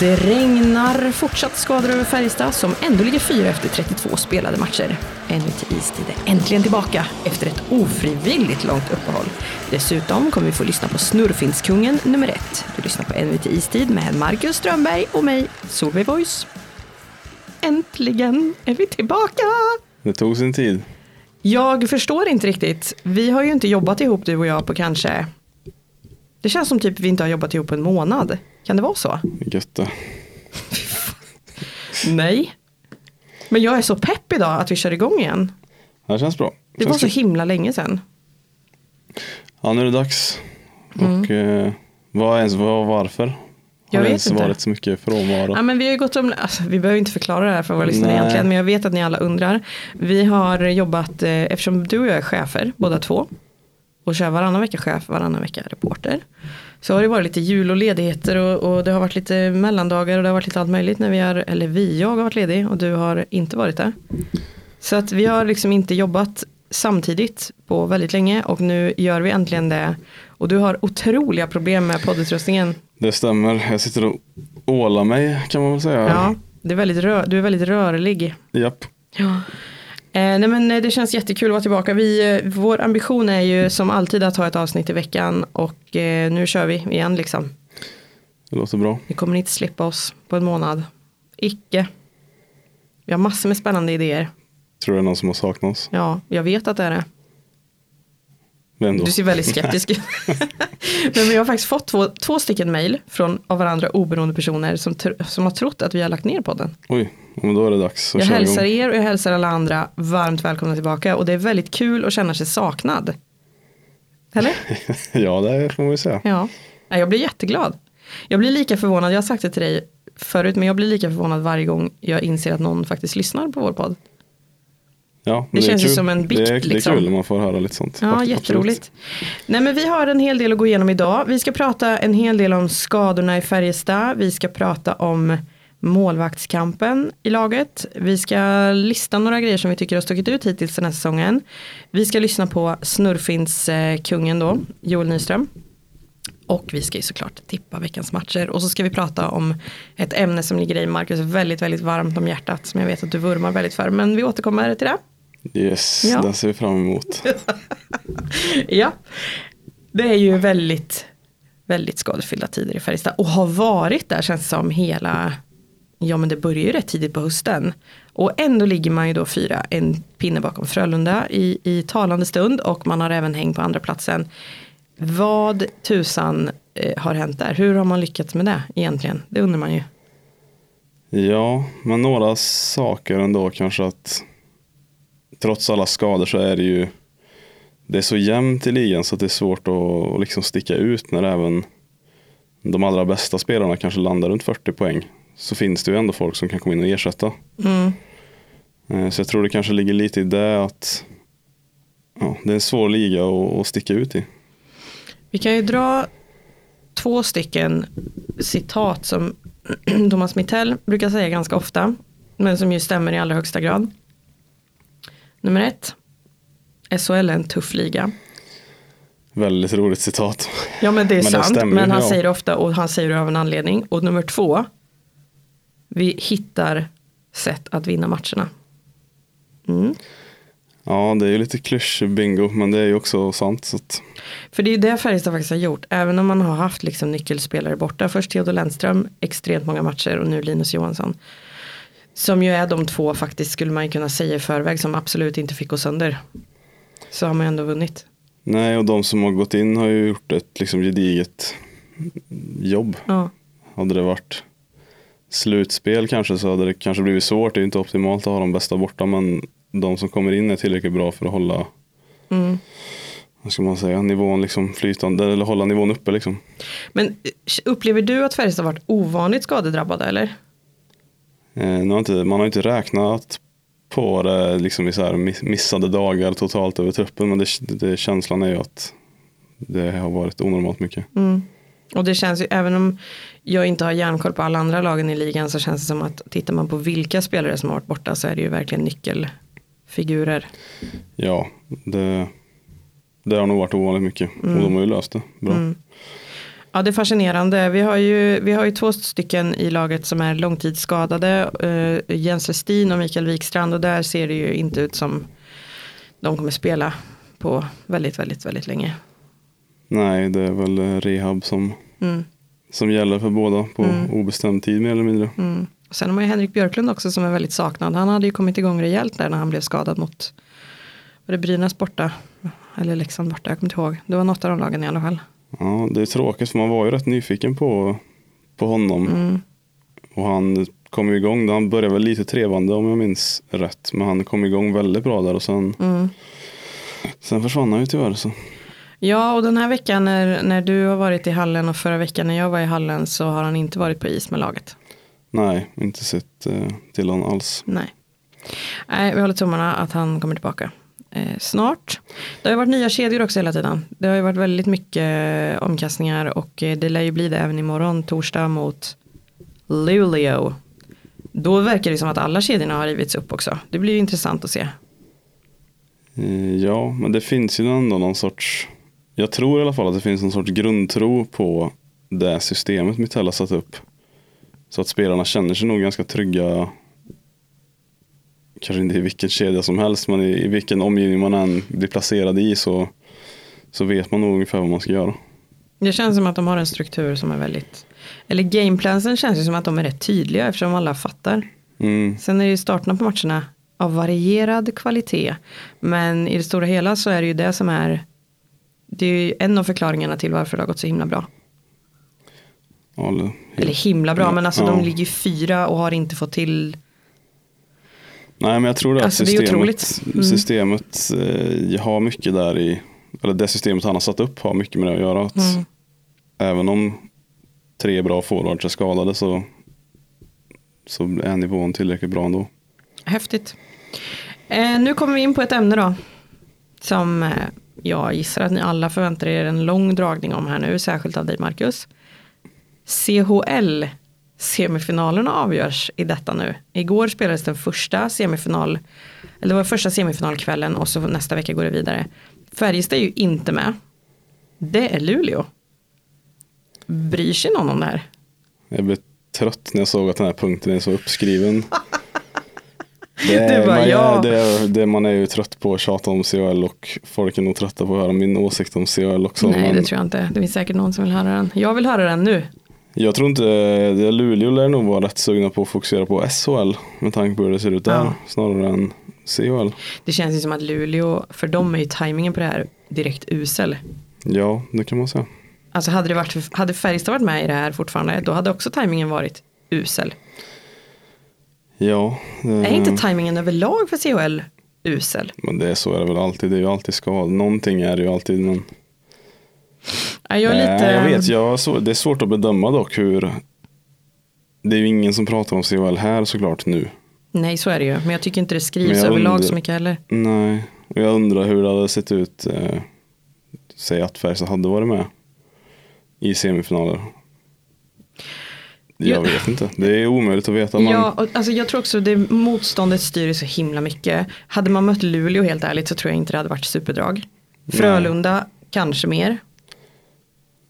Det regnar fortsatt skador över Färjestad som ändå ligger fyra efter 32 spelade matcher. NUT Istid är äntligen tillbaka efter ett ofrivilligt långt uppehåll. Dessutom kommer vi få lyssna på Snurrfinskungen nummer ett. Du lyssnar på NUT Istid med Marcus Strömberg och mig, Solveig Voice. Äntligen är vi tillbaka! Det tog sin tid. Jag förstår inte riktigt. Vi har ju inte jobbat ihop du och jag på kanske det känns som typ vi inte har jobbat ihop på en månad. Kan det vara så? Götta. Nej. Men jag är så pepp idag att vi kör igång igen. Det känns bra. Det känns var så himla länge sedan. Ja, nu är det dags. Mm. Och eh, vad ens, vad, varför? Jag har det ens inte. varit så mycket frånvaro? Ja, men vi har ju gått om, alltså, vi behöver inte förklara det här för våra lyssnare Nej. egentligen, men jag vet att ni alla undrar. Vi har jobbat, eh, eftersom du och jag är chefer, båda två, och kör varannan vecka chef, varannan vecka reporter. Så har det varit lite jul och ledigheter och, och det har varit lite mellandagar och det har varit lite allt möjligt när vi har, eller vi, jag har varit ledig och du har inte varit det. Så att vi har liksom inte jobbat samtidigt på väldigt länge och nu gör vi äntligen det. Och du har otroliga problem med poddutrustningen. Det stämmer. Jag sitter och ålar mig kan man väl säga. Ja, det är väldigt rö- du är väldigt rörlig. Japp. Ja. Eh, nej men eh, det känns jättekul att vara tillbaka. Vi, eh, vår ambition är ju som alltid att ha ett avsnitt i veckan och nu kör vi igen liksom. Det låter bra. Vi kommer inte slippa oss på en månad. Icke. Vi har massor med spännande idéer. Tror det är någon som har saknat oss. Ja, jag vet att det är det. Vem då? Du ser väldigt skeptisk ut. Men vi har faktiskt fått två, två stycken mejl från av varandra oberoende personer som, som har trott att vi har lagt ner podden. Oj, men då är det dags Jag hälsar igång. er och jag hälsar alla andra varmt välkomna tillbaka och det är väldigt kul att känna sig saknad. Eller? ja, det får man ju säga. Ja, jag blir jätteglad. Jag blir lika förvånad, jag har sagt det till dig förut, men jag blir lika förvånad varje gång jag inser att någon faktiskt lyssnar på vår podd. Ja, Det är känns ju som en bikt, Det är, det är liksom. kul när man får höra lite sånt. Ja, Absolut. jätteroligt. Nej, men vi har en hel del att gå igenom idag. Vi ska prata en hel del om skadorna i Färjestad. Vi ska prata om målvaktskampen i laget. Vi ska lista några grejer som vi tycker har stuckit ut hittills den här säsongen. Vi ska lyssna på Snurrfins eh, kungen då, Joel Nyström. Och vi ska ju såklart tippa veckans matcher. Och så ska vi prata om ett ämne som ligger dig Marcus väldigt, väldigt varmt om hjärtat. Som jag vet att du vurmar väldigt för. Men vi återkommer till det. Yes, Ja. den ser vi fram emot. Ja, det är ju väldigt, väldigt skadefyllda tider i Färjestad. Och har varit där känns det som hela, ja men det börjar ju rätt tidigt på hösten. Och ändå ligger man ju då fyra, en pinne bakom Frölunda i, i talande stund. Och man har även häng på andra platsen. Vad tusan eh, har hänt där? Hur har man lyckats med det egentligen? Det undrar man ju. Ja, men några saker ändå kanske att trots alla skador så är det ju det är så jämnt i ligan så att det är svårt att liksom sticka ut när även de allra bästa spelarna kanske landar runt 40 poäng. Så finns det ju ändå folk som kan komma in och ersätta. Mm. Eh, Så jag tror det kanske ligger lite i det att ja, det är en svår liga att, att sticka ut i. Vi kan ju dra två stycken citat som Thomas Mittell brukar säga ganska ofta. Men som ju stämmer i allra högsta grad. Nummer ett. SHL är en tuff liga. Väldigt roligt citat. Ja men det är Men det sant. stämmer, men han ja. säger det ofta och han säger det av en anledning. Och nummer två. Vi hittar sätt att vinna matcherna. Mm. Ja, det är ju lite klyschig bingo, men det är ju också sant. Så att, För det är ju det Färjestad faktiskt har gjort. Även om man har haft liksom nyckelspelare borta. Först Theodor Lennström, extremt många matcher och nu Linus Johansson. Som ju är de två faktiskt skulle man ju kunna säga i förväg som absolut inte fick gå sönder. Så har man ju ändå vunnit. nej, och de som har gått in har ju gjort ett liksom gediget jobb. Ja, Hade det varit slutspel kanske så hade det kanske blivit svårt. Det är inte optimalt att ha de bästa borta, men de som kommer in är tillräckligt bra för att hålla mm. vad ska man säga, nivån liksom flytande eller hålla nivån uppe liksom. Men eh, upplever du att Färjestad varit ovanligt skadedrabbade eller? Eh, nu har inte, man har inte räknat på det liksom i så här miss- missade dagar totalt över truppen, men det, det, känslan är ju att det har varit onormalt mycket. Mm. Och det känns ju, även om jag inte har järnkoll på alla andra lagen i ligan så känns det som att tittar man på vilka spelare som har varit borta så är det ju verkligen nyckelfigurer. Ja, det, det har nog varit ovanligt mycket och de har ju löst det bra. Mm. Ja, det är fascinerande. Vi har ju, vi har ju två stycken i laget som är långtidsskadade. Uh, Jens Westin och Mikael Wikstrand. Och där ser det ju inte ut som de kommer spela på väldigt, väldigt, väldigt länge. Nej, det är väl eh, rehab som, mm. som gäller för båda på mm. obestämd tid mer eller mindre. Mm. Sen har man ju Henrik Björklund också som är väldigt saknad. Han hade ju kommit igång rejält där när han blev skadad mot var det Brynäs borta. Eller Leksand borta, jag kommer inte ihåg. Det var något av de lagen i alla fall. Ja, det är tråkigt för man var ju rätt nyfiken på, på honom. Mm. Och han kom igång, han började väl lite trevande om jag minns rätt. Men han kom igång väldigt bra där och sen, mm. sen försvann han ju tyvärr. Så. Ja, och den här veckan när, när du har varit i hallen och förra veckan när jag var i hallen så har han inte varit på is med laget. Nej, inte sett eh, till honom alls. Nej. Nej, vi håller tummarna att han kommer tillbaka eh, snart. Det har ju varit nya kedjor också hela tiden. Det har ju varit väldigt mycket omkastningar och eh, det lär ju bli det även imorgon, torsdag mot Luleå. Då verkar det som att alla kedjorna har rivits upp också. Det blir ju intressant att se. Eh, ja, men det finns ju ändå någon sorts, jag tror i alla fall att det finns någon sorts grundtro på det systemet Mitell har satt upp. Så att spelarna känner sig nog ganska trygga. Kanske inte i vilken kedja som helst men i, i vilken omgivning man än blir placerad i så, så vet man nog ungefär vad man ska göra. Det känns som att de har en struktur som är väldigt, eller gameplansen känns ju som att de är rätt tydliga eftersom alla fattar. Mm. Sen är det ju starterna på matcherna av varierad kvalitet. Men i det stora hela så är det ju det som är, det är ju en av förklaringarna till varför det har gått så himla bra. Eller, eller himla bra, men alltså ja. de ligger fyra och har inte fått till Nej men jag tror det alltså, systemet, det mm. systemet eh, har mycket där i, eller det systemet han har satt upp har mycket med det att göra. Att mm. Även om tre bra forwards är skadade så, så är nivån tillräckligt bra ändå. Häftigt. Eh, nu kommer vi in på ett ämne då. Som eh, jag gissar att ni alla förväntar er en lång dragning om här nu, särskilt av dig Marcus. CHL semifinalerna avgörs i detta nu. Igår spelades den första semifinal, eller det var första semifinalkvällen och så nästa vecka går det vidare. Färjestad är ju inte med. Det är Luleå. Bryr sig någon om det här? Jag blev trött när jag såg att den här punkten är så uppskriven. Det är, bara, man, ja. det, det, man är ju trött på att tjata om CHL och folk är nog trötta på att höra min åsikt om CHL också. Nej, men... det tror jag inte. Det finns säkert någon som vill höra den. Jag vill höra den nu. Jag tror inte, Luleå lär nog vara rätt sugna på att fokusera på SHL med tanke på hur det ser ut där ja. snarare än CHL. Det känns ju som att Luleå, för dem är ju tajmingen på det här direkt usel. Ja, det kan man säga. Alltså hade, det varit, hade Färjestad varit med i det här fortfarande, då hade också tajmingen varit usel. Ja. Det... Är inte tajmingen överlag för CHL usel? Men det är så är det väl alltid, det är ju alltid skad. Någonting är det ju alltid. Men... Ja, jag, lite... jag vet, jag, det är svårt att bedöma dock hur det är ju ingen som pratar om CHL här såklart nu. Nej, så är det ju. Men jag tycker inte det skrivs överlag undrar, så mycket heller. Nej, och jag undrar hur det hade sett ut. Eh, säg att Färjestad hade varit med i semifinaler. Jag vet inte, det är omöjligt att veta. Man... Ja, och, alltså jag tror också det motståndet styr så himla mycket. Hade man mött Luleå helt ärligt så tror jag inte det hade varit superdrag. Frölunda Nej. kanske mer.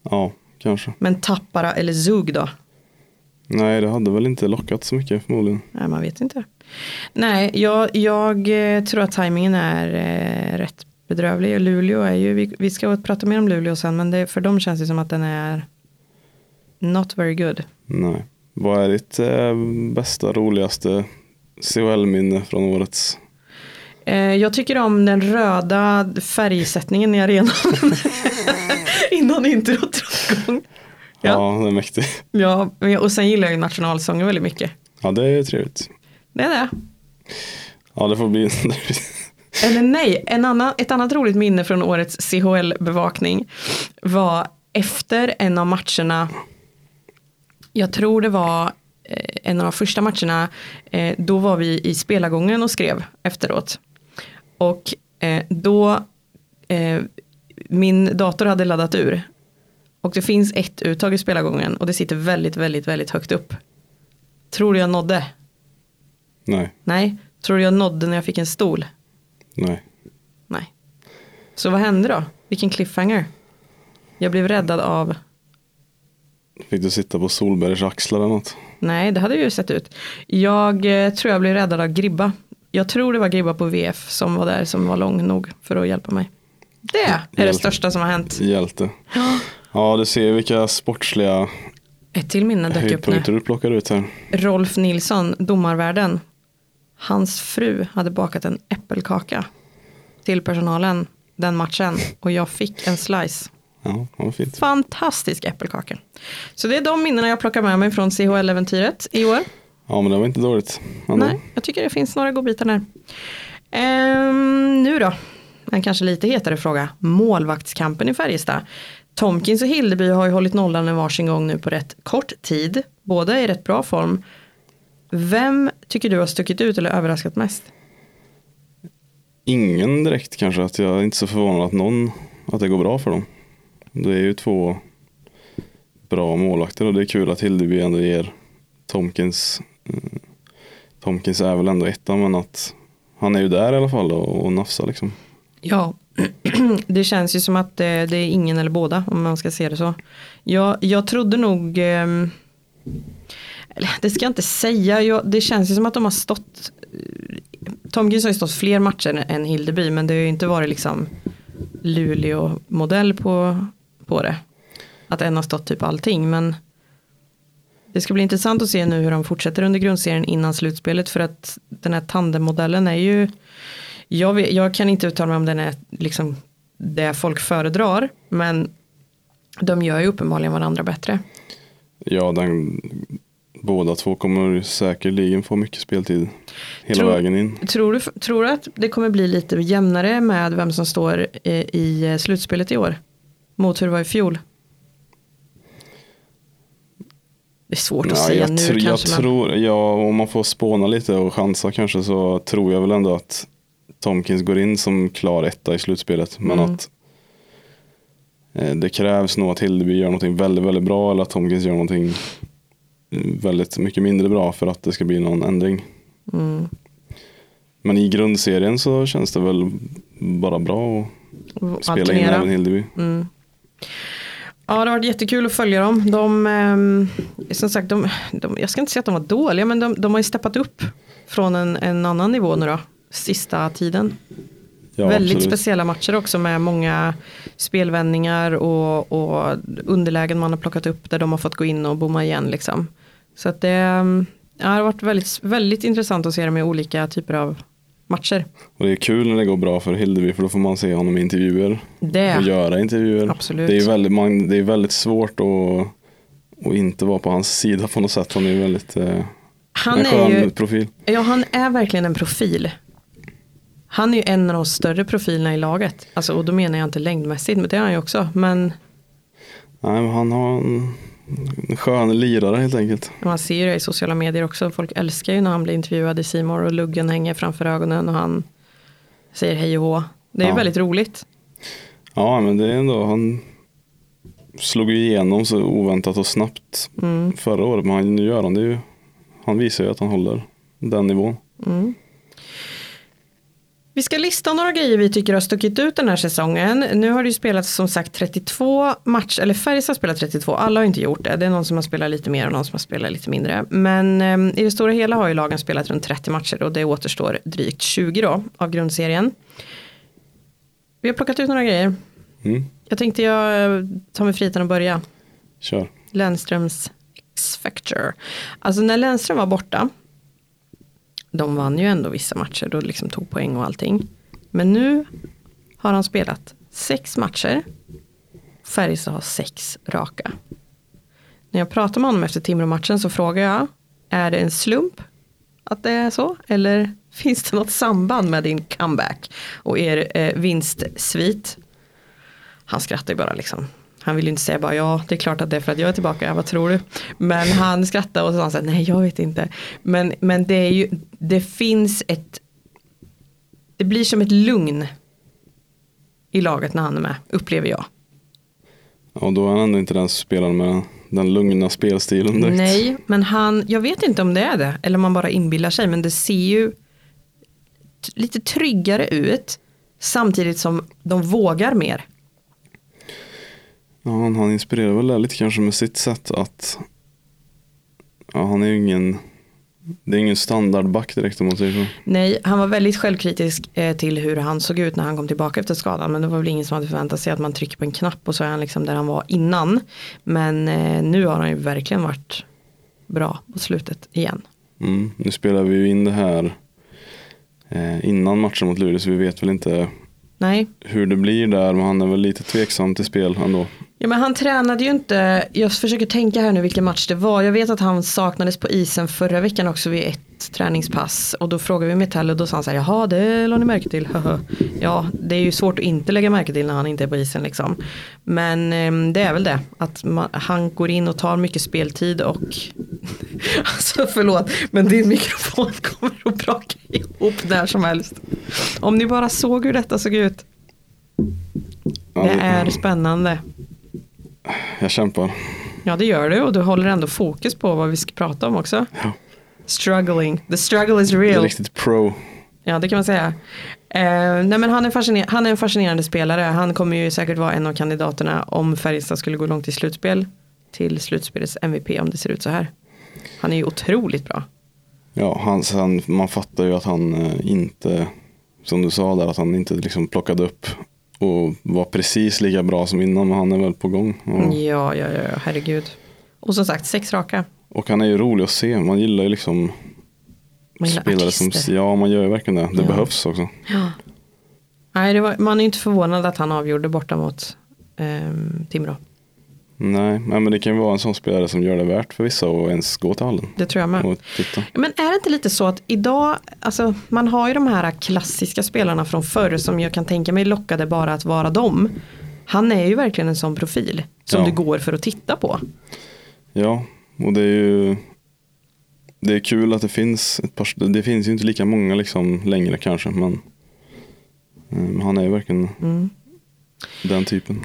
Ja, kanske. Men Tappara eller Zug då? Nej, det hade väl inte lockat så mycket förmodligen. Nej, man vet inte. Nej, jag, jag eh, tror att tajmingen är eh, rätt bedrövlig. Luleå är ju, vi, vi ska prata mer om Luleå sen, men det, för dem känns det som att den är not very good. Nej. Vad är ditt eh, bästa, roligaste CHL-minne från årets? Eh, jag tycker om den röda färgsättningen i arenan. Innan introt. Ja. ja, det är mäktigt. Ja, och sen gillar jag ju nationalsången väldigt mycket. Ja, det är trevligt. Det är det. Ja, det får bli. Eller nej, en annan, ett annat roligt minne från årets CHL-bevakning var efter en av matcherna jag tror det var eh, en av de första matcherna, eh, då var vi i spelargången och skrev efteråt. Och eh, då, min dator hade laddat ur. Och det finns ett uttag i spelargången och det sitter väldigt, väldigt, väldigt högt upp. Tror du jag nådde? Nej. Nej. Tror du jag nådde när jag fick en stol? Nej. Nej. Så vad hände då? Vilken cliffhanger? Jag blev räddad av Fick du sitta på Solbergs axlar eller något? Nej, det hade ju sett ut. Jag eh, tror jag blev räddad av Gribba. Jag tror det var Gribba på VF som var där som var lång nog för att hjälpa mig. Det är det Hjälte. största som har hänt. Hjälte. Ja, du ser vilka sportsliga Ett till minne dök upp nu. du plockar ut här. Rolf Nilsson, domarvärden. Hans fru hade bakat en äppelkaka till personalen den matchen och jag fick en slice. Ja, vad fint. Fantastisk äppelkaka. Så det är de minnena jag plockar med mig från CHL-äventyret i år. Ja, men det var inte dåligt. Ändå. Nej, jag tycker det finns några godbitar där. Ehm, nu då, en kanske lite hetare fråga. Målvaktskampen i Färjestad. Tomkins och Hildeby har ju hållit nollan en varsin gång nu på rätt kort tid. Båda är i rätt bra form. Vem tycker du har stuckit ut eller överraskat mest? Ingen direkt kanske. Att jag är inte så förvånad att någon, att det går bra för dem. Det är ju två bra målvakter och det är kul att Hildeby ändå ger Tomkins. Mm, Tomkins är väl ändå etta men att han är ju där i alla fall och, och nafsar liksom. Ja, det känns ju som att eh, det är ingen eller båda om man ska se det så. Jag, jag trodde nog, ehm, eller det ska jag inte säga, jag, det känns ju som att de har stått, eh, Tomkins har ju stått fler matcher än Hildeby men det har ju inte varit liksom Luleå-modell på, på det. Att en har stått typ allting men det ska bli intressant att se nu hur de fortsätter under grundserien innan slutspelet för att den här tandemmodellen är ju jag, vet, jag kan inte uttala mig om den är liksom det folk föredrar men de gör ju uppenbarligen varandra bättre. Ja, den, båda två kommer säkerligen få mycket speltid hela Tror- vägen in. Tror du, tror du att det kommer bli lite jämnare med vem som står i, i slutspelet i år? Mot hur det var i fjol? Det är svårt att Ja, säga nu tr- jag kanske. men- tror, ja, om man får spåna lite och chansa kanske så tror jag väl ändå att Tomkins går in som klar etta i slutspelet. Men Mm. att eh, det krävs nog att Hildeby gör någonting väldigt, väldigt bra eller att Tomkins gör någonting mm, väldigt mycket mindre bra för att det ska bli någon ändring. Mm. Men i grundserien så känns det väl bara bra att spela in även Hildeby. Mm. Ja, det har varit jättekul att följa dem. De, ehm, som sagt, de, de, jag ska inte säga att de var dåliga, men de, de har ju steppat upp från en, en annan nivå nu då, sista tiden. Ja, Väldigt absolut. speciella matcher också med många spelvändningar och, och underlägen man har plockat upp där de har fått gå in och bomma igen liksom. Så att det, ehm, ja, det har varit väldigt, väldigt intressant att se dem i olika typer av matcher. Och det är kul när det går bra för Hildeby för då får man se honom i intervjuer. och Det, göra intervjuer. Absolut. Det är, väldigt, man, det är väldigt svårt att, att inte vara på hans sida på något sätt. Han är väldigt eh, han en är skön ju, profil. Ja, han är verkligen en profil. Han är ju en av de större profilerna i laget. Alltså, och då menar jag inte längdmässigt, men det är han ju också. Men Nej, men han har en skön lirare helt enkelt. man ser ju det i sociala medier också. Folk älskar ju när han blir intervjuad i Simor och luggen hänger framför ögonen och han säger hej och hå. Det är Ja. väldigt roligt. Ja, men det är ändå, han slog ju igenom så oväntat och snabbt Mm. förra året. Men han, nu gör han det ju. Han visar ju att han håller den nivån. Mm. Vi ska lista några grejer vi tycker har stuckit ut den här säsongen. Nu har det ju spelats som sagt 32 matcher, eller Färjestad har spelat 32, alla har inte gjort det. Det är någon som har spelat lite mer och någon som har spelat lite mindre. Men eh, i det stora hela har ju lagen spelat runt 30 matcher och det återstår drygt 20 då av grundserien. Vi har plockat ut några grejer. Mm, Jag tänkte jag eh, tar mig friheten att börja. kör. Lennströms X-Factor. Alltså när Lennström var borta. De vann ju ändå vissa matcher och liksom tog poäng och allting. Men nu har han spelat sex matcher. Färjestad har sex raka. När jag pratade med honom efter Timrå-matchen så frågade jag. Är det en slump att det är så? Eller finns det något samband med din comeback och er eh, vinstsvit? Han skrattar ju bara liksom. Han vill ju inte säga bara ja, det är klart att det är för att jag är tillbaka, vad tror du? Men han skrattar och så sa han nej jag vet inte. Men, men det är ju, det finns ett, det blir som ett lugn i laget när han är med, upplever jag. Och då är han ändå inte den spelaren med den, lugna spelstilen direkt. Nej, men han, jag vet inte om det är det, eller om man bara inbillar sig, men det ser ju lite tryggare ut, samtidigt som de vågar mer. Ja, han, han inspirerar väl lite kanske med sitt sätt att ja, han är ju ingen det är ingen standardback direkt om man säger så. Nej, han var väldigt självkritisk eh, till hur han såg ut när han kom tillbaka efter skadan. Men det var väl ingen som hade förväntat sig att man trycker på en knapp och så är han liksom där han var innan. Men eh, nu har han ju verkligen varit bra på slutet igen. Mm, nu spelar vi ju in det här eh, innan matchen mot Luleå så vi vet väl inte Nej. hur det blir där men han är väl lite tveksam till spel ändå. Ja men han tränade ju inte, jag försöker tänka här nu vilken match det var. Jag vet att han saknades på isen förra veckan också vid ett träningspass. Och då frågade vi Metall och då sa han så här, jaha det la ni märke till. ja det är ju svårt att inte lägga märke till när han inte är på isen liksom. Men eh, det är väl det, att man, han går in och tar mycket speltid och alltså förlåt, men din mikrofon kommer att braka ihop när som helst. Om ni bara såg hur detta såg ut. Det är spännande. Jag kämpar. Ja det gör du och du håller ändå fokus på vad vi ska prata om också. Ja. Struggling, the struggle is Det är real. riktigt pro. Ja det kan man säga. Eh, nej men han är, han är en fascinerande spelare. Han kommer ju säkert vara en av kandidaterna om Färjestad skulle gå långt i slutspel. Till slutspelets MVP om det ser ut så här. Han är ju otroligt bra. Ja, han, sen, man fattar ju att han eh, inte, som du sa där, att han inte liksom plockade upp och var precis lika bra som innan, men han är väl på gång. Och, Ja, ja, ja, herregud. Och som sagt, sex raka. och han är ju rolig att se, man gillar ju liksom Man gillar spelare som, artister. ja man gör ju verkligen det, det Ja. behövs också. Ja. Nej, var, man är inte förvånad att han avgjorde borta mot ehm, Timrå. Nej, men det kan ju vara en sån spelare som gör det värt för vissa att ens gå till hallen Det tror jag med. Men är det inte lite så att idag, alltså man har ju de här klassiska spelarna från förr som jag kan tänka mig lockade bara att vara dem. Han är ju verkligen en sån profil som Ja. det går för att titta på. Ja, och det är ju det är kul att det finns ett par, det finns ju inte lika många liksom längre kanske, men eh, han är ju verkligen Mm. den typen.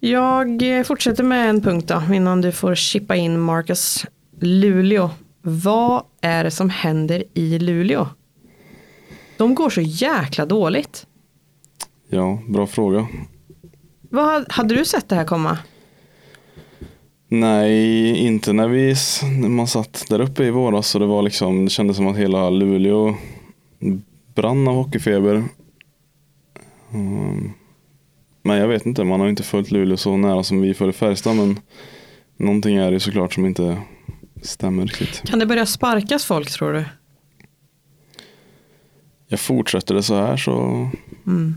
Jag eh, fortsätter med en punkt då innan du får chippa in Marcus. Luleå. Vad är det som händer i Luleå? De går så jäkla dåligt. Ja, bra fråga. Vad, hade du sett det här komma? Nej, inte när vi när man satt där uppe i våras så det var liksom, det kändes som att hela Luleå brann av hockeyfeber. Mm. Men jag vet inte, man har inte följt Luleå så nära som vi följer Färjestad men någonting är det såklart som inte stämmer riktigt. Kan det börja sparkas folk tror du? Jag fortsätter det så här så, Mm.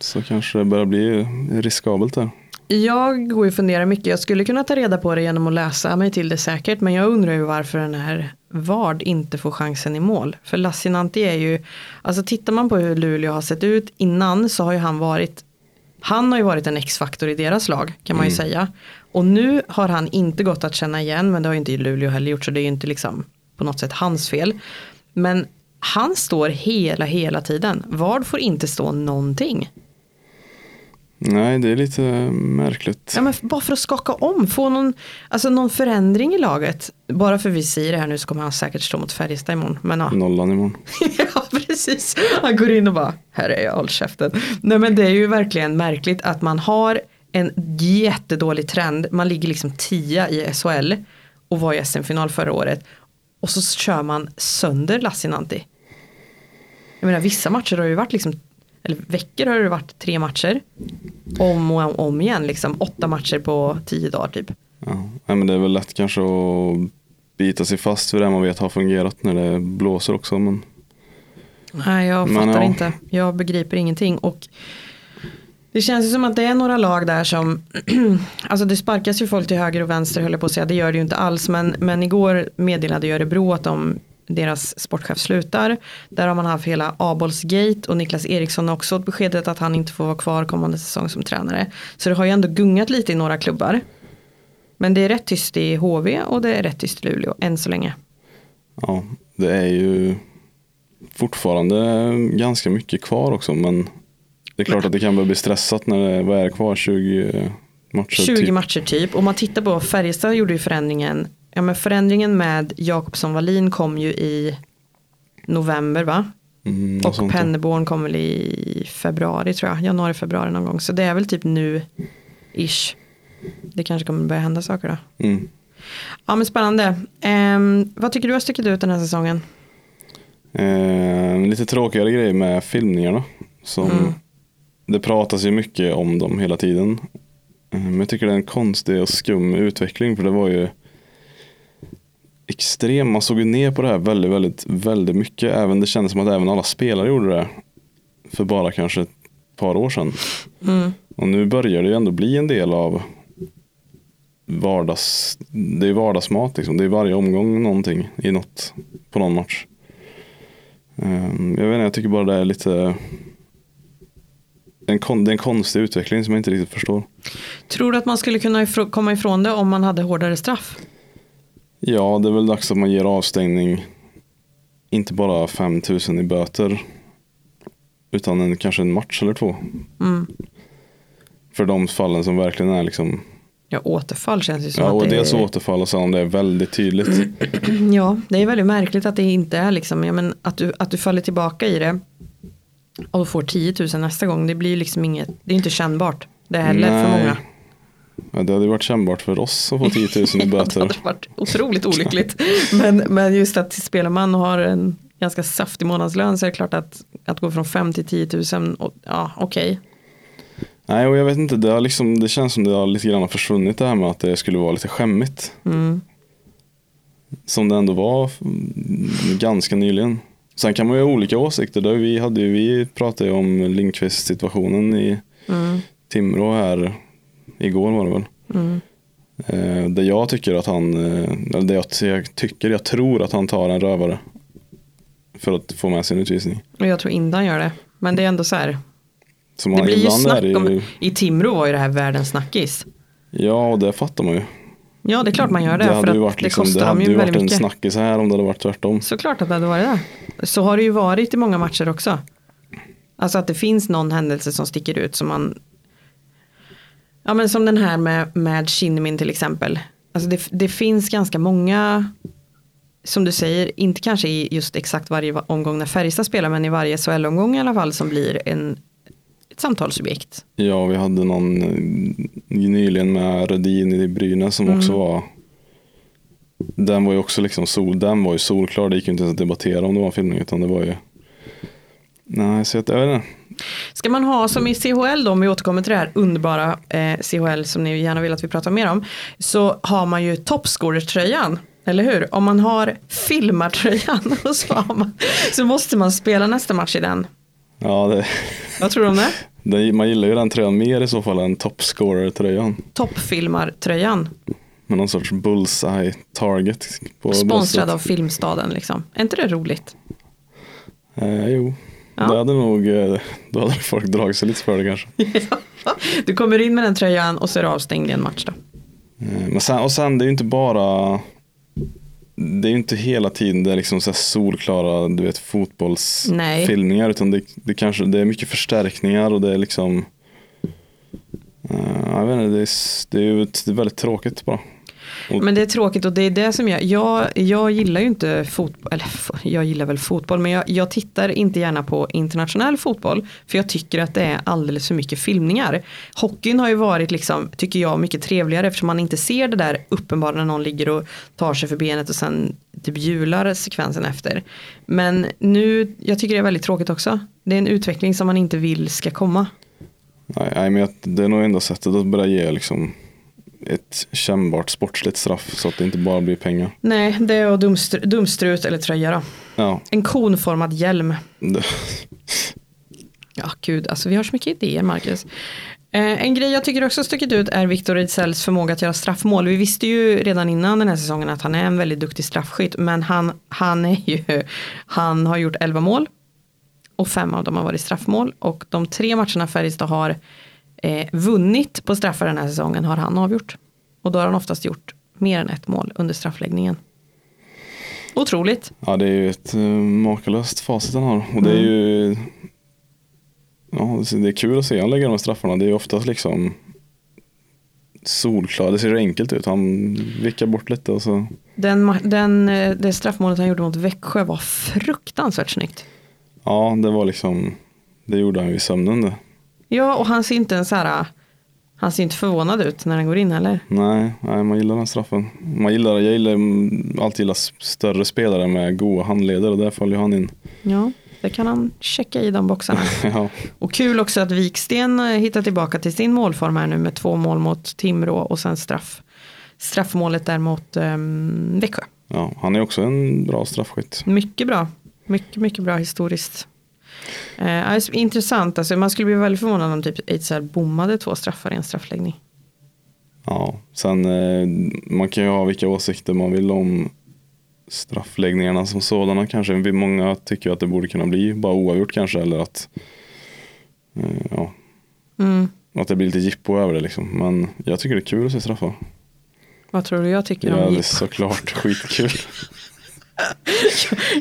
så kanske det börjar bli riskabelt där. Jag går ju och funderar mycket. Jag skulle kunna ta reda på det genom att läsa mig till det säkert. Men jag undrar ju varför den här Vard inte får chansen i mål. För Lassinantti är ju, alltså tittar man på hur Luleå har sett ut innan så har ju han varit, han har ju varit en X-faktor i deras lag kan man ju säga. Och nu har han inte gått att känna igen, men det har ju inte Luleå heller gjort så det är ju inte liksom på något sätt hans fel. Men han står hela, hela tiden. Vard får inte stå någonting. Nej, det är lite märkligt. Ja, men bara för att skaka om, få någon, alltså någon förändring i laget. Bara för vi säger det här nu så kommer han säkert stå mot Färjestad imorgon. Men ja. Nollan imorgon. ja, precis. Han går in och bara, här är jag, håll käften. Nej men det är ju verkligen märkligt att man har en jättedålig trend. Man ligger liksom tia i SHL och var i SM-final förra året. Och så kör man sönder Lassinantti. Jag menar vissa matcher har ju varit liksom, eller veckor har det varit tre matcher. Om och om igen, liksom åtta matcher på tio dagar typ. Ja. Men det är väl lätt kanske att bita sig fast vid det man vet har fungerat när det blåser också. Men Nej, jag Men fattar ja. inte. Jag begriper ingenting. Och det känns ju som att det är några lag där som, alltså det sparkas ju folk till höger och vänster höll jag på att säga, det gör det ju inte alls. Men, men igår meddelade ju Örebro att de, deras sportchef slutar. Där har man haft hela Abolsgate och Niklas Eriksson har också fått beskedet att han inte får vara kvar kommande säsong som tränare. Så det har ju ändå gungat lite i några klubbar. Men det är rätt tyst i HV och det är rätt tyst i Luleå än så länge. ja, det är ju fortfarande ganska mycket kvar också. Men det är klart att det kan börja bli stressat när det vad är det kvar 20 matcher. 20 typ. matcher typ. Om man tittar på Färjestad gjorde ju förändringen. Ja men förändringen med Jakobsson Wallin kom ju i november va? Mm, Och. Penneborn kom väl i februari tror jag. Januari, februari någon gång. Så det är väl typ nu ish. det kanske kommer börja hända saker då. Mm. Ja men spännande. Ehm, vad tycker du har stuckit ut den här säsongen? Eh, lite tråkigare grej med filmningarna. Som Mm. Det pratas ju mycket om dem hela tiden. Men jag tycker det är en konstig och skum utveckling. För det var ju extrem. Man såg ju ner på det här väldigt, väldigt, väldigt mycket. Även det kändes som att även alla spelare gjorde det. För bara kanske ett par år sedan. Mm. Och nu börjar det ju ändå bli en del av vardags, det är vardagsmat liksom. Det är varje omgång någonting i något, på någon match. Ehm, Jag vet inte, jag tycker bara det är lite en kon, det är en konstig utveckling som jag inte riktigt förstår. Tror du att man skulle kunna ifrå- komma ifrån det om man hade hårdare straff? Ja, det är väl dags att man ger avstängning inte bara 5000 i böter utan en, kanske en match eller två. Mm. För de fallen som verkligen är liksom Ja, återfall känns ju som Ja, och att det dels är... återfall och sen om det är väldigt tydligt. Ja, det är väldigt märkligt att det inte är liksom, ja, men att, du, att du faller tillbaka i det och får 10 000 nästa gång. Det blir ju liksom inget, det är inte kännbart. Det är heller för Nej. många. Ja, det hade varit kännbart för oss att få 10 000 i Det böter. hade varit otroligt olyckligt. Men, men just att spelar man och har en ganska saftig månadslön så är det klart att, att gå från 5 till 10 000, och, ja okej. Nej, och jag vet inte, det, har liksom, det känns som det har lite grann försvunnit det här med att det skulle vara lite skämmigt. Mm. Som det ändå var mm, ganska nyligen. Sen kan man ju ha olika åsikter. Där vi, hade ju, vi pratade ju om Lindqvist situationen i Mm. Timrå här igår var det väl. Mm. Eh, där jag tycker att han, eh, eller det jag, jag tycker, jag tror att han tar en rövare. För att få med sin utvisning. Och jag tror inte han gör det. Men det är ändå så här. Som Det blir ju snack det ju, om, i Timrå var ju det här världens snackis. Ja, och det fattar man ju. Ja det är klart man gör det. Det för hade att ju varit, det liksom, kostar det dem hade ju varit en mycket. snackis här om det hade varit tvärtom. Såklart att det hade varit det. Så har det ju varit i många matcher också. Alltså att det finns någon händelse som sticker ut som man Ja men som den här med, med Shinnimin till exempel. Alltså det, det finns ganska många som du säger, inte kanske i just exakt varje va- omgång när Färjestad spelar men i varje SHL-omgång i alla fall som blir en, ett samtalsobjekt. Ja, vi hade någon eh, nyligen med Rödin i Brynäs som också Mm. var den var ju också liksom sol, den var ju solklar, det gick ju inte ens att debattera om det var en filmning utan det var ju Nej, så jag, jag vet inte. Ska man ha som i CHL då, om vi återkommer till det här underbara eh, CHL som ni gärna vill att vi pratar mer om, så har man ju toppscorertröjan. Eller hur? Om man har filmartröjan och så, man, så måste man spela nästa match i den. Ja, det, Vad tror du om det? det, man gillar ju den tröjan mer i så fall än topscorer-tröjan. Toppfilmartröjan. Med någon sorts bullseye target på Sponsrad bröstet. av Filmstaden liksom. Är inte det roligt? Eh, jo, Ja. det hade nog, eh, då hade folk dragit sig lite för det kanske. du kommer in med den tröjan och så är du avstängd i en match då. Eh, Men sen, och sen det är ju inte bara Det är ju inte hela tiden det är liksom så solklara du vet Nej. fotbollsfilmningar utan det, det kanske det är mycket förstärkningar och det är liksom eh, jag vet inte, det, är, det är ju väldigt tråkigt bara. Men det är tråkigt och det är det som jag, jag, jag gillar ju inte fotboll, eller jag gillar väl fotboll, men jag, jag tittar inte gärna på internationell fotboll, för jag tycker att det är alldeles för mycket filmningar. Hockeyn har ju varit, liksom, tycker jag, mycket trevligare eftersom man inte ser det där uppenbara när någon ligger och tar sig för benet och sen typ hjular sekvensen efter. Men nu, jag tycker det är väldigt tråkigt också. Det är en utveckling som man inte vill ska komma. Nej, men det är nog enda sättet att börja ge liksom ett kännbart sportsligt straff så att det inte bara blir pengar. Nej, det är dumstr- dumstrut eller tröja då. Ja, En konformad hjälm. Ja, gud, alltså vi har så mycket idéer, Marcus. Eh, en grej jag tycker också stuckit ut är Victor Ejdsell's förmåga att göra straffmål. Vi visste ju redan innan den här säsongen att han är en väldigt duktig straffskytt, men han, han, är ju, han har gjort 11 mål och fem av dem har varit straffmål och de tre matcherna Färjestad har eh, vunnit på straffar den här säsongen har han avgjort. Och då har han oftast gjort mer än ett mål under straffläggningen. Otroligt. ja, det är ju ett uh, makalöst facit han har. Och det är ju Ja, det- är kul att se han lägga de här straffarna. Det är ju oftast liksom solklart. Det ser enkelt ut. Han vickar bort lite och så. Den, den, eh, det straffmålet han gjorde mot Växjö var fruktansvärt snyggt. Ja, det var liksom. Det gjorde han ju i sömnen det. Ja, och han ser inte en så här, Han ser inte förvånad ut när han går in heller. Nej, nej, man gillar den straffen. Man gillar, jag gillar alltid gillar större spelare med goda handleder och där följer han in. Ja, det kan han checka i de boxarna. ja, Och kul också att Viksten eh, hittar tillbaka till sin målform här nu med två mål mot Timrå och sen straff. Straffmålet där mot um, Växjö. ja, han är också en bra straffskytt. Mycket bra. Mycket, mycket bra historiskt. Eh, är intressant, alltså, man skulle bli väldigt förvånad om typ Ejdsar bommade två straffar i en straffläggning. Ja, sen eh, man kan ju ha vilka åsikter man vill om straffläggningarna som sådana kanske. Många tycker att det borde kunna bli bara oavgjort kanske eller att eh, ja, Mm. att det blir lite jippo över det liksom. Men jag tycker det är kul att se straffar. Vad tror du jag tycker Ja, om det är jippon? såklart skitkul.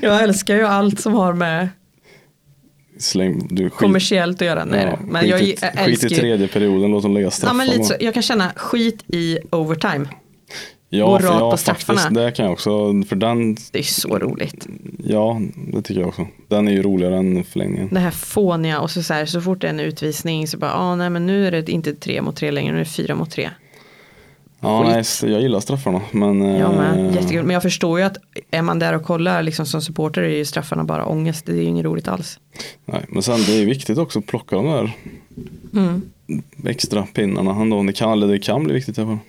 Jag älskar ju allt som har med Släng, du, skit, kommersiellt att göra. Nej, ja, men skit, jag i, jag skit i tredje perioden, låt dem lägga straffar. Ja, men lite så, jag kan känna skit i overtime. ja, gå rakt ja, på straffarna. faktiskt, det kan jag också. För den, Det är så roligt. ja, det tycker jag också. Den är ju roligare än förlängningen. Det här fåniga och så, så, här, så fort det är en utvisning så bara, ah, nej men nu är det inte tre mot tre längre, nu är det fyra mot tre. Ja, nej, jag gillar straffarna. Men, Jag med, eh, jättekul. Men jag förstår ju att är man där och kollar liksom som supporter är ju straffarna bara ångest. Det är ju inget roligt alls. nej, men sen det är viktigt också att plocka de där Mm. extra pinnarna. Ändå. Det, kan, eller det kan bli viktigt i alla fall.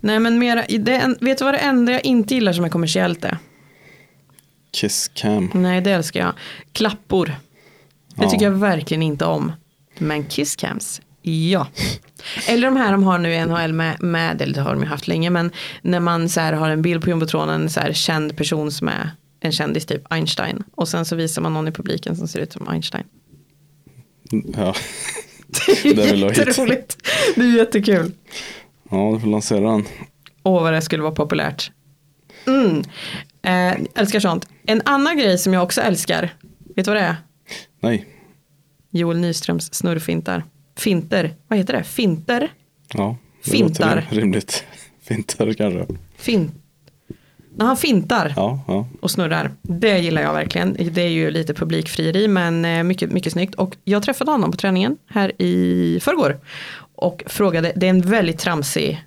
Nej men mera, det, vet du vad det enda jag inte gillar som är kommersiellt är? Kiss cam. Nej det älskar jag. Klappor. Det Ja. tycker jag verkligen inte om. Men kisscams, ja. Eller de här de har nu i NHL med, med eller det har de ju haft länge, men när man så här har en bild på jumbotronen, så här känd person som är en kändis, typ Einstein. Och sen så visar man någon i publiken som ser ut som Einstein. Ja, Det är Det jätteroligt. Det är jättekul. ja du får lansera den. Åh vad det skulle vara populärt. Mm. Eh, älskar sånt. En annan grej som jag också älskar, vet du vad det är? Nej, Joel Nyströms snurrfintar. Finter, vad heter det? Finter? ja. det Fintar. låter Rimligt. Fintar kanske. Fin. När han fintar Ja, ja. och snurrar. Det gillar jag verkligen. Det är ju lite publikfrieri men eh, mycket, mycket snyggt. Och jag träffade honom på träningen här i förrgår. Och frågade, det är en väldigt tramsig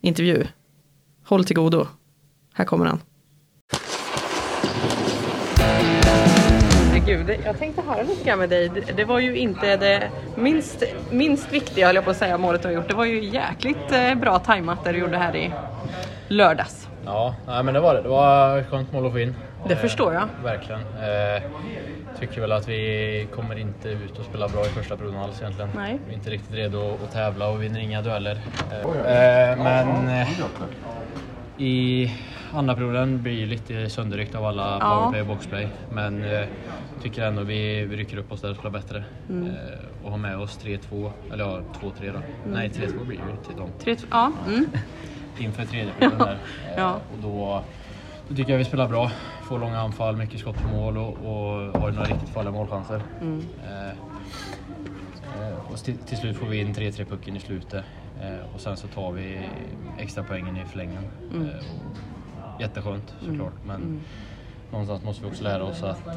intervju. Håll till godo. Här kommer han. Gud, jag tänkte höra lite grann med dig. Det, var ju inte det minst, minst viktiga, höll jag på att säga, målet du har gjort. Det var ju jäkligt eh, bra tajmat det du gjorde här i lördags. Ja, nej, men det var det. Det var ett skönt mål att få in. Det förstår jag. Verkligen. Eh, tycker väl att vi kommer inte ut och spela bra i första perioden alls egentligen. Nej. Vi är inte riktigt redo att tävla och vinner inga dueller. Eh, eh, men eh, i andra perioden blir lite sönderryckt av alla Ja. powerplay och boxplay. Men eh, tycker ändå vi, vi rycker upp oss där och spelar bättre. Mm. Eh, och har med oss 3-2, eller ja 2-3 då. Nej 3-2 blir det till dem. Tre, ja. Mm. inför tredje perioden där. Eh, Ja. Och då, då tycker jag vi spelar bra. Får långa anfall, mycket skott på mål och, och har några riktigt farliga målchanser. Mm. Eh, eh, och till, till slut får vi in 3-3 pucken i slutet. Eh, och sen så tar vi extra poängen i förlängningen. Mm. Eh, jätteskönt såklart. Men någonstans måste vi också lära oss att eh,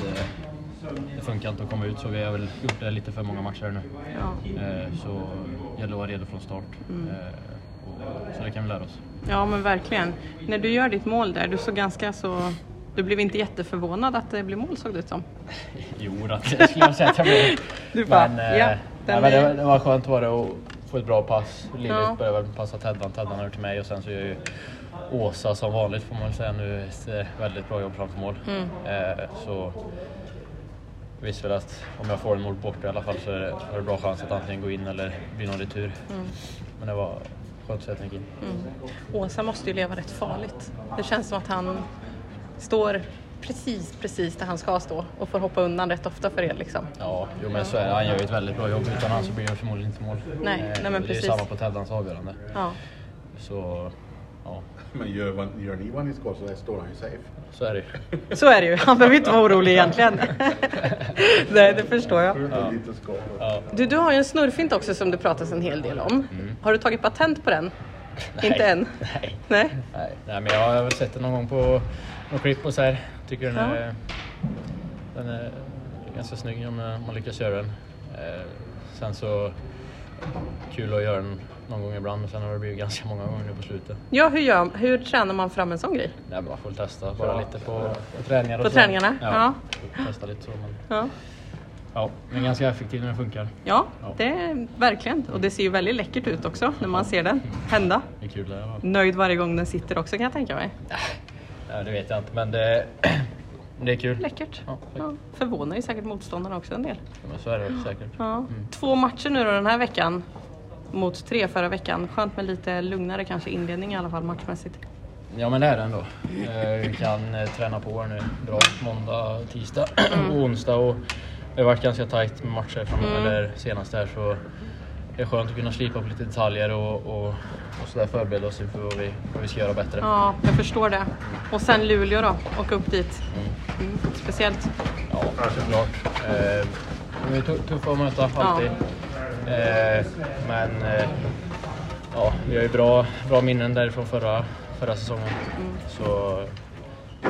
det funkar inte att komma ut så vi har väl gjort det lite för många matcher nu. Ja. Eh, så gäller att vara redo från start. Mm. Eh, och, så det kan vi lära oss. ja, men verkligen. När du gör ditt mål där, du såg ganska så... Du blev inte jätteförvånad att det blev mål såg det ut som. Jo, det skulle jag säga att jag blev. Du bara, men, eh, ja, den men det, det var skönt var det att få ett bra pass. Lillet Ja. började passa Teddan, Teddan över till mig och sen så gör ju Åsa som vanligt får man säga nu ett väldigt bra jobb framför mål. Mm. Eh, så jag visste väl att om jag får en mål bort i alla fall så är det, bra chans att antingen gå in eller bli någon retur. Mm. Men det var skönt att den gick in. Åsa måste ju leva rätt farligt. Det känns som att han står precis, precis där han ska stå och får hoppa undan rätt ofta för er liksom. Ja, jo, men så är det. Han gör ju ett väldigt bra jobb. Utan han så blir det förmodligen inte mål. Nej, Eh, nej, men det är precis. ju samma på Teddans avgörande. Ja. Så ja, Men gör, gör ni vad ni ska så står han ju safe. så är det ju. Så är det ju. Han behöver inte vara orolig egentligen. Nej, det förstår jag. Ja. Du, du har ju en snurrfint också som det pratas en hel del om. Har du tagit patent på den? Inte än? Nej. Nej? Nej. Nej, men jag har väl sett den någon gång på någon klipp och så här. Tycker den, Ja. är, den är ganska snygg om man lyckas göra den. Eh, sen så kul att göra den någon gång ibland men sen har det blivit ganska många gånger nu på slutet. Ja, hur, gör, hur tränar man fram en sån grej? Nej, man får testa bara lite på, på träningar och På så. träningarna? Ja. Testa lite så. Men, Ja. ja, men ganska effektiv när den funkar. Ja, Ja. det är verkligen. Och det ser ju väldigt läckert ut också när man ser den hända. Det är kul det. Ja. Nöjd varje gång den sitter också kan jag tänka mig. Ja, det vet jag inte men det, det är kul. Läckert. Ja, Ja, förvånar ju säkert motståndarna också en del. men så är det säkert. Ja. Två matcher nu då den här veckan mot tre förra veckan. Skönt med lite lugnare kanske inledning i alla fall matchmässigt. Ja men det är det ändå. Eh, Vi kan eh, träna på nu bra måndag, tisdag och onsdag. Och det har varit ganska tajt med matcher framöver, eller senast här så det är skönt att kunna slipa på lite detaljer och, och, och sådär förbereda oss inför vad vi, vad vi ska göra bättre. Ja, jag förstår det. Och sen Luleå då, åka upp dit. Mm. Speciellt. Ja, såklart. Eh, de är tu- tuffa att möta, alltid. Eh, men eh, ja, vi har ju bra, bra minnen därifrån förra, förra säsongen. Så eh,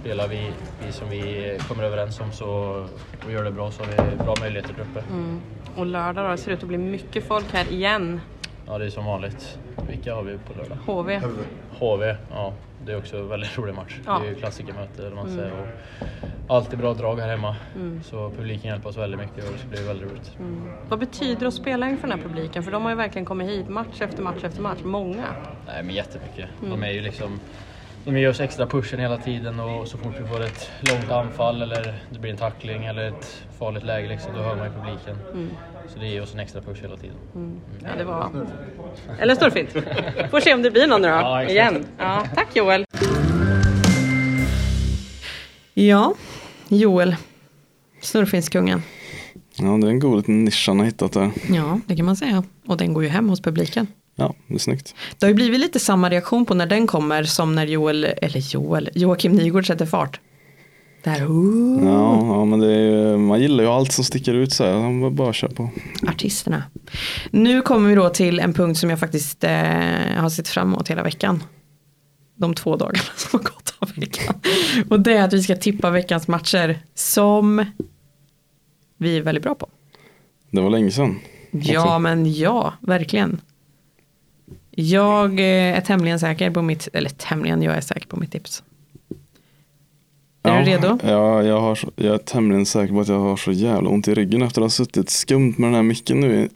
spelar vi, vi som vi kommer överens om så, och gör det bra så har vi bra möjligheter där uppe. Och lördag då, det ser ut att bli mycket folk här igen. Ja, det är som vanligt. Vilka har vi på lördag? HV. HV, ja. Det är också en väldigt rolig match. Ja. Det är ju klassikermöte eller man säger. Och alltid bra drag här hemma. Så publiken hjälper oss väldigt mycket och det ska bli väldigt roligt. Vad betyder det att spela inför den här publiken? För de har ju verkligen kommit hit match efter match efter match. Många. Nej men jättemycket. Mm. De är ju liksom de ger oss extra pushen hela tiden och så fort vi får ett långt anfall eller det blir en tackling eller ett farligt läge liksom, då hör man ju publiken. Mm. Så det ger oss en extra push hela tiden. Ja, det var... Eller snurrfint. Får se om det blir någon nu då. Ja. Igen. Ja, tack Joel. Ja, Joel. Snurrfinstkungen. Ja, det är en god liten nisch han har hittat där. Ja, det kan man säga. Och den går ju hem hos publiken. Ja, det är snyggt. Det har ju blivit lite samma reaktion på när den kommer som när Joel, eller Joel, Joakim Nygård sätter fart. Oh, Ja, ja men det är, man gillar ju allt som sticker ut så här. Man bara kör på. artisterna. Nu kommer vi då till en punkt som jag faktiskt eh, har sett fram emot hela veckan. De två dagarna som har gått av veckan. Och det är att vi ska tippa veckans matcher som vi är väldigt bra på. Det var länge sedan. Ja, Också. men ja, verkligen. Jag eh, är tämligen säker på mitt, eller tämligen, jag är säker på mitt tips. Är ja, du redo? Ja, jag, har, jag är tämligen säker på att jag har så jävla ont i ryggen efter att ha suttit skumt med den här micken nu i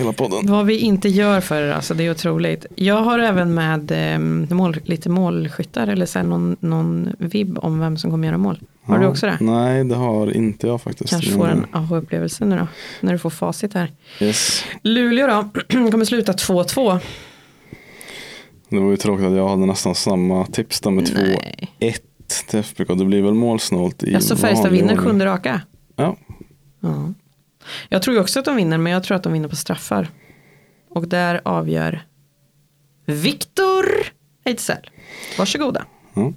hela podden. Vad vi inte gör för er, alltså det är otroligt. Jag har även med eh, mål, lite målskyttar eller så här någon, någon vibb om vem som kommer göra mål. Har du Ja, också det? Nej, det har inte jag faktiskt. Kanske får en aha-upplevelse nu då, när du får facit här. Yes. Luleå då, kommer sluta 2-2. Det var ju tråkigt att jag hade nästan samma tips där med Nej. 2-1 till FBK. Det blir väl målsnålt i Alltså Färjestad vanlig vinner sjunde raka. Ja, Ja. Jag tror ju också att de vinner, men jag tror att de vinner på straffar. Och där avgör Viktor Ejdsell. Varsågoda. ja.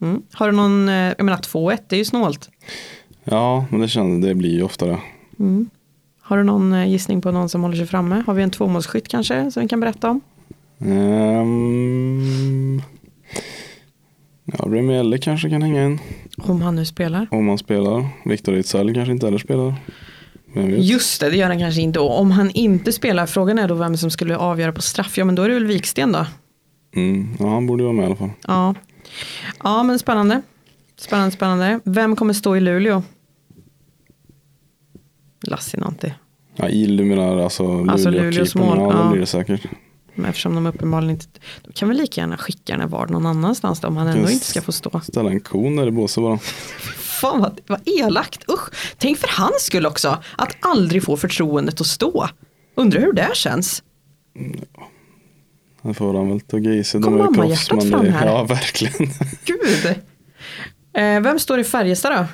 Mm. Har du någon, eh, jag menar 2-1, det är ju snålt. ja men det känns, det blir ju ofta det. Har du någon eh, gissning på någon som håller sig framme? Har vi en tvåmålsskytt kanske som vi kan berätta om? Um, ja, Remielle kanske kan hänga in Om han nu spelar. om han spelar. Viktor Ejdsell kanske inte heller spelar. Just det, det gör han kanske inte. Och om han inte spelar, frågan är då vem som skulle avgöra på straff. Ja, men då är det väl Viksten då. Mm, ja, han borde vara med i alla fall. Ja, ja men spännande. Spännande, spännande. Vem kommer stå i Luleå? Lassinantti. Ja, Il, du menar alltså, Alltså Luleå Luleås keepern. mål, Ja, det ja. blir det säkert. Eftersom de uppenbarligen inte... De kan väl lika gärna skicka den här var någon annanstans om han ändå inte ska få stå. Ställa en kon där i båset bara. Fan vad, vad elakt, usch. Tänk för hans skull också, att aldrig få förtroendet att stå. Undrar hur det känns. Han får han väl tugga i sig. Kom De är ju proffs, mammahjärtat fram det- här. Ja, verkligen. Gud. Eh, vem står i Färjestad då?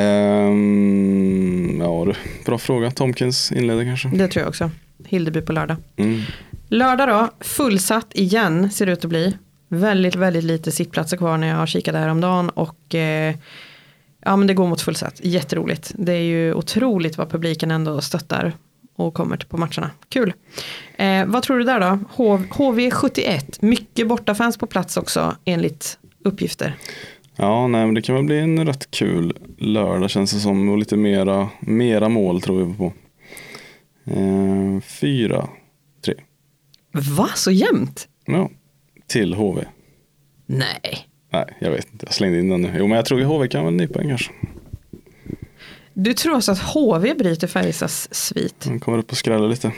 Ehm, ja du, bra fråga. Tomkins inleder kanske. Det tror jag också. Hildeby på lördag. Mm. Lördag då, fullsatt igen ser det ut att bli. Väldigt, väldigt lite sittplatser kvar när jag har kikat häromdagen och eh, ja men det går mot fullsatt. Jätteroligt. Det är ju otroligt vad publiken ändå stöttar och kommer på matcherna. Kul. Eh, vad tror du där då? H- HV71, mycket bortafans på plats också enligt uppgifter. Ja, nej, men det kan väl bli en rätt kul lördag känns det som. Och lite mera, mera mål tror vi på. Eh, fyra, tre. Va, så jämnt? Ja, till HV. Nej. Nej, jag vet inte. Jag slängde in den nu. Jo, men jag tror att HV kan väl nypa en kanske. Du tror alltså att HV bryter Färjestads svit? Den kommer upp och skräller lite.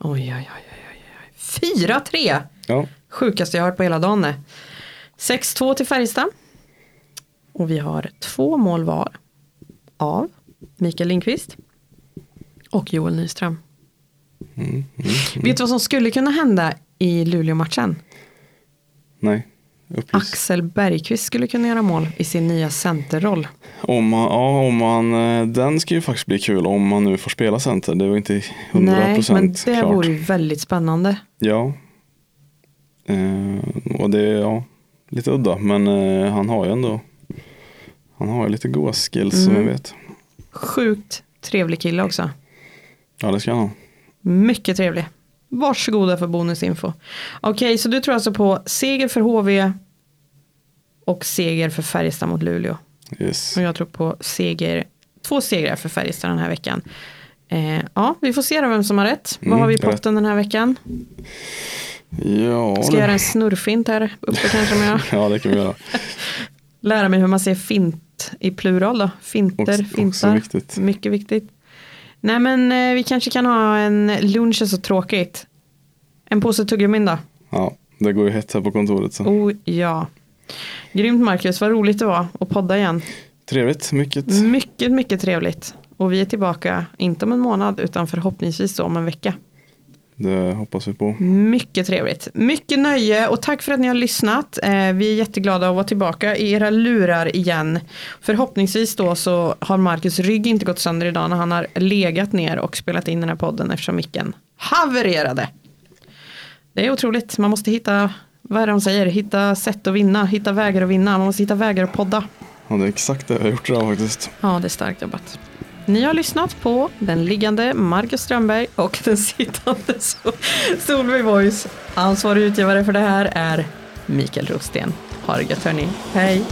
Oj, oj, oj, oj, oj. 4-3. Ja, Sjukaste jag hört på hela dagen. det. 6-2 till Färjestad. Och vi har två mål var. Av Mikael Lindqvist. Och Joel Nyström. Vet du vad som skulle kunna hända i Luleå-matchen? nej. Uppgifts. Axel Bergqvist skulle kunna göra mål i sin nya centerroll. Om man, ja, om man, eh, den ska ju faktiskt bli kul om man nu får spela center. Det var inte hundra Nej, men det klart. vore ju väldigt spännande. Ja. Eh, och det är ja, lite udda. Men eh, han har ju ändå Han har ju lite goa skills som Mm. jag vet. Sjukt trevlig kille också. Ja det ska han ha. Mycket trevlig. Varsågoda för bonusinfo. Okej, så du tror alltså på seger för HV och seger för Färjestad mot Luleå. Yes. Och jag tror på seger, två segrar för Färjestad den här veckan. Eh, ja, vi får se då vem som har rätt. Vad Mm, har vi i potten den här veckan? Ja, Ska jag göra en snurrfint här uppe kanske jag ja det kan vi göra. lära mig hur man säger fint i plural då. Finter, Också, fintar. viktigt. Mycket viktigt. Nej men eh, vi kanske kan ha en lunch är så tråkigt. En påse tuggummin då. Ja, det går ju hett här på kontoret. Så. Oh ja. Grymt Marcus, vad roligt det var att podda igen. Trevligt, mycket. Mycket, mycket trevligt. Och vi är tillbaka, inte om en månad, utan förhoppningsvis om en vecka. Det hoppas vi på. Mycket trevligt. Mycket nöje och tack för att ni har lyssnat. Eh, vi är jätteglada att vara tillbaka i era lurar igen. Förhoppningsvis då så har Marcus rygg inte gått sönder idag när han har legat ner och spelat in den här podden eftersom micken havererade. Det är otroligt. Man måste hitta, vad är det de säger, hitta sätt att vinna, hitta vägar att vinna. Man måste hitta vägar att podda. Ja, det är exakt det jag har gjort idag faktiskt. Ja, det är starkt jobbat. Ni har lyssnat på den liggande Marcus Strömberg och den sittande Solveig Voice. Ansvarig utgivare för det här är Mikael Rosten. Ha det gött hörni. Hej!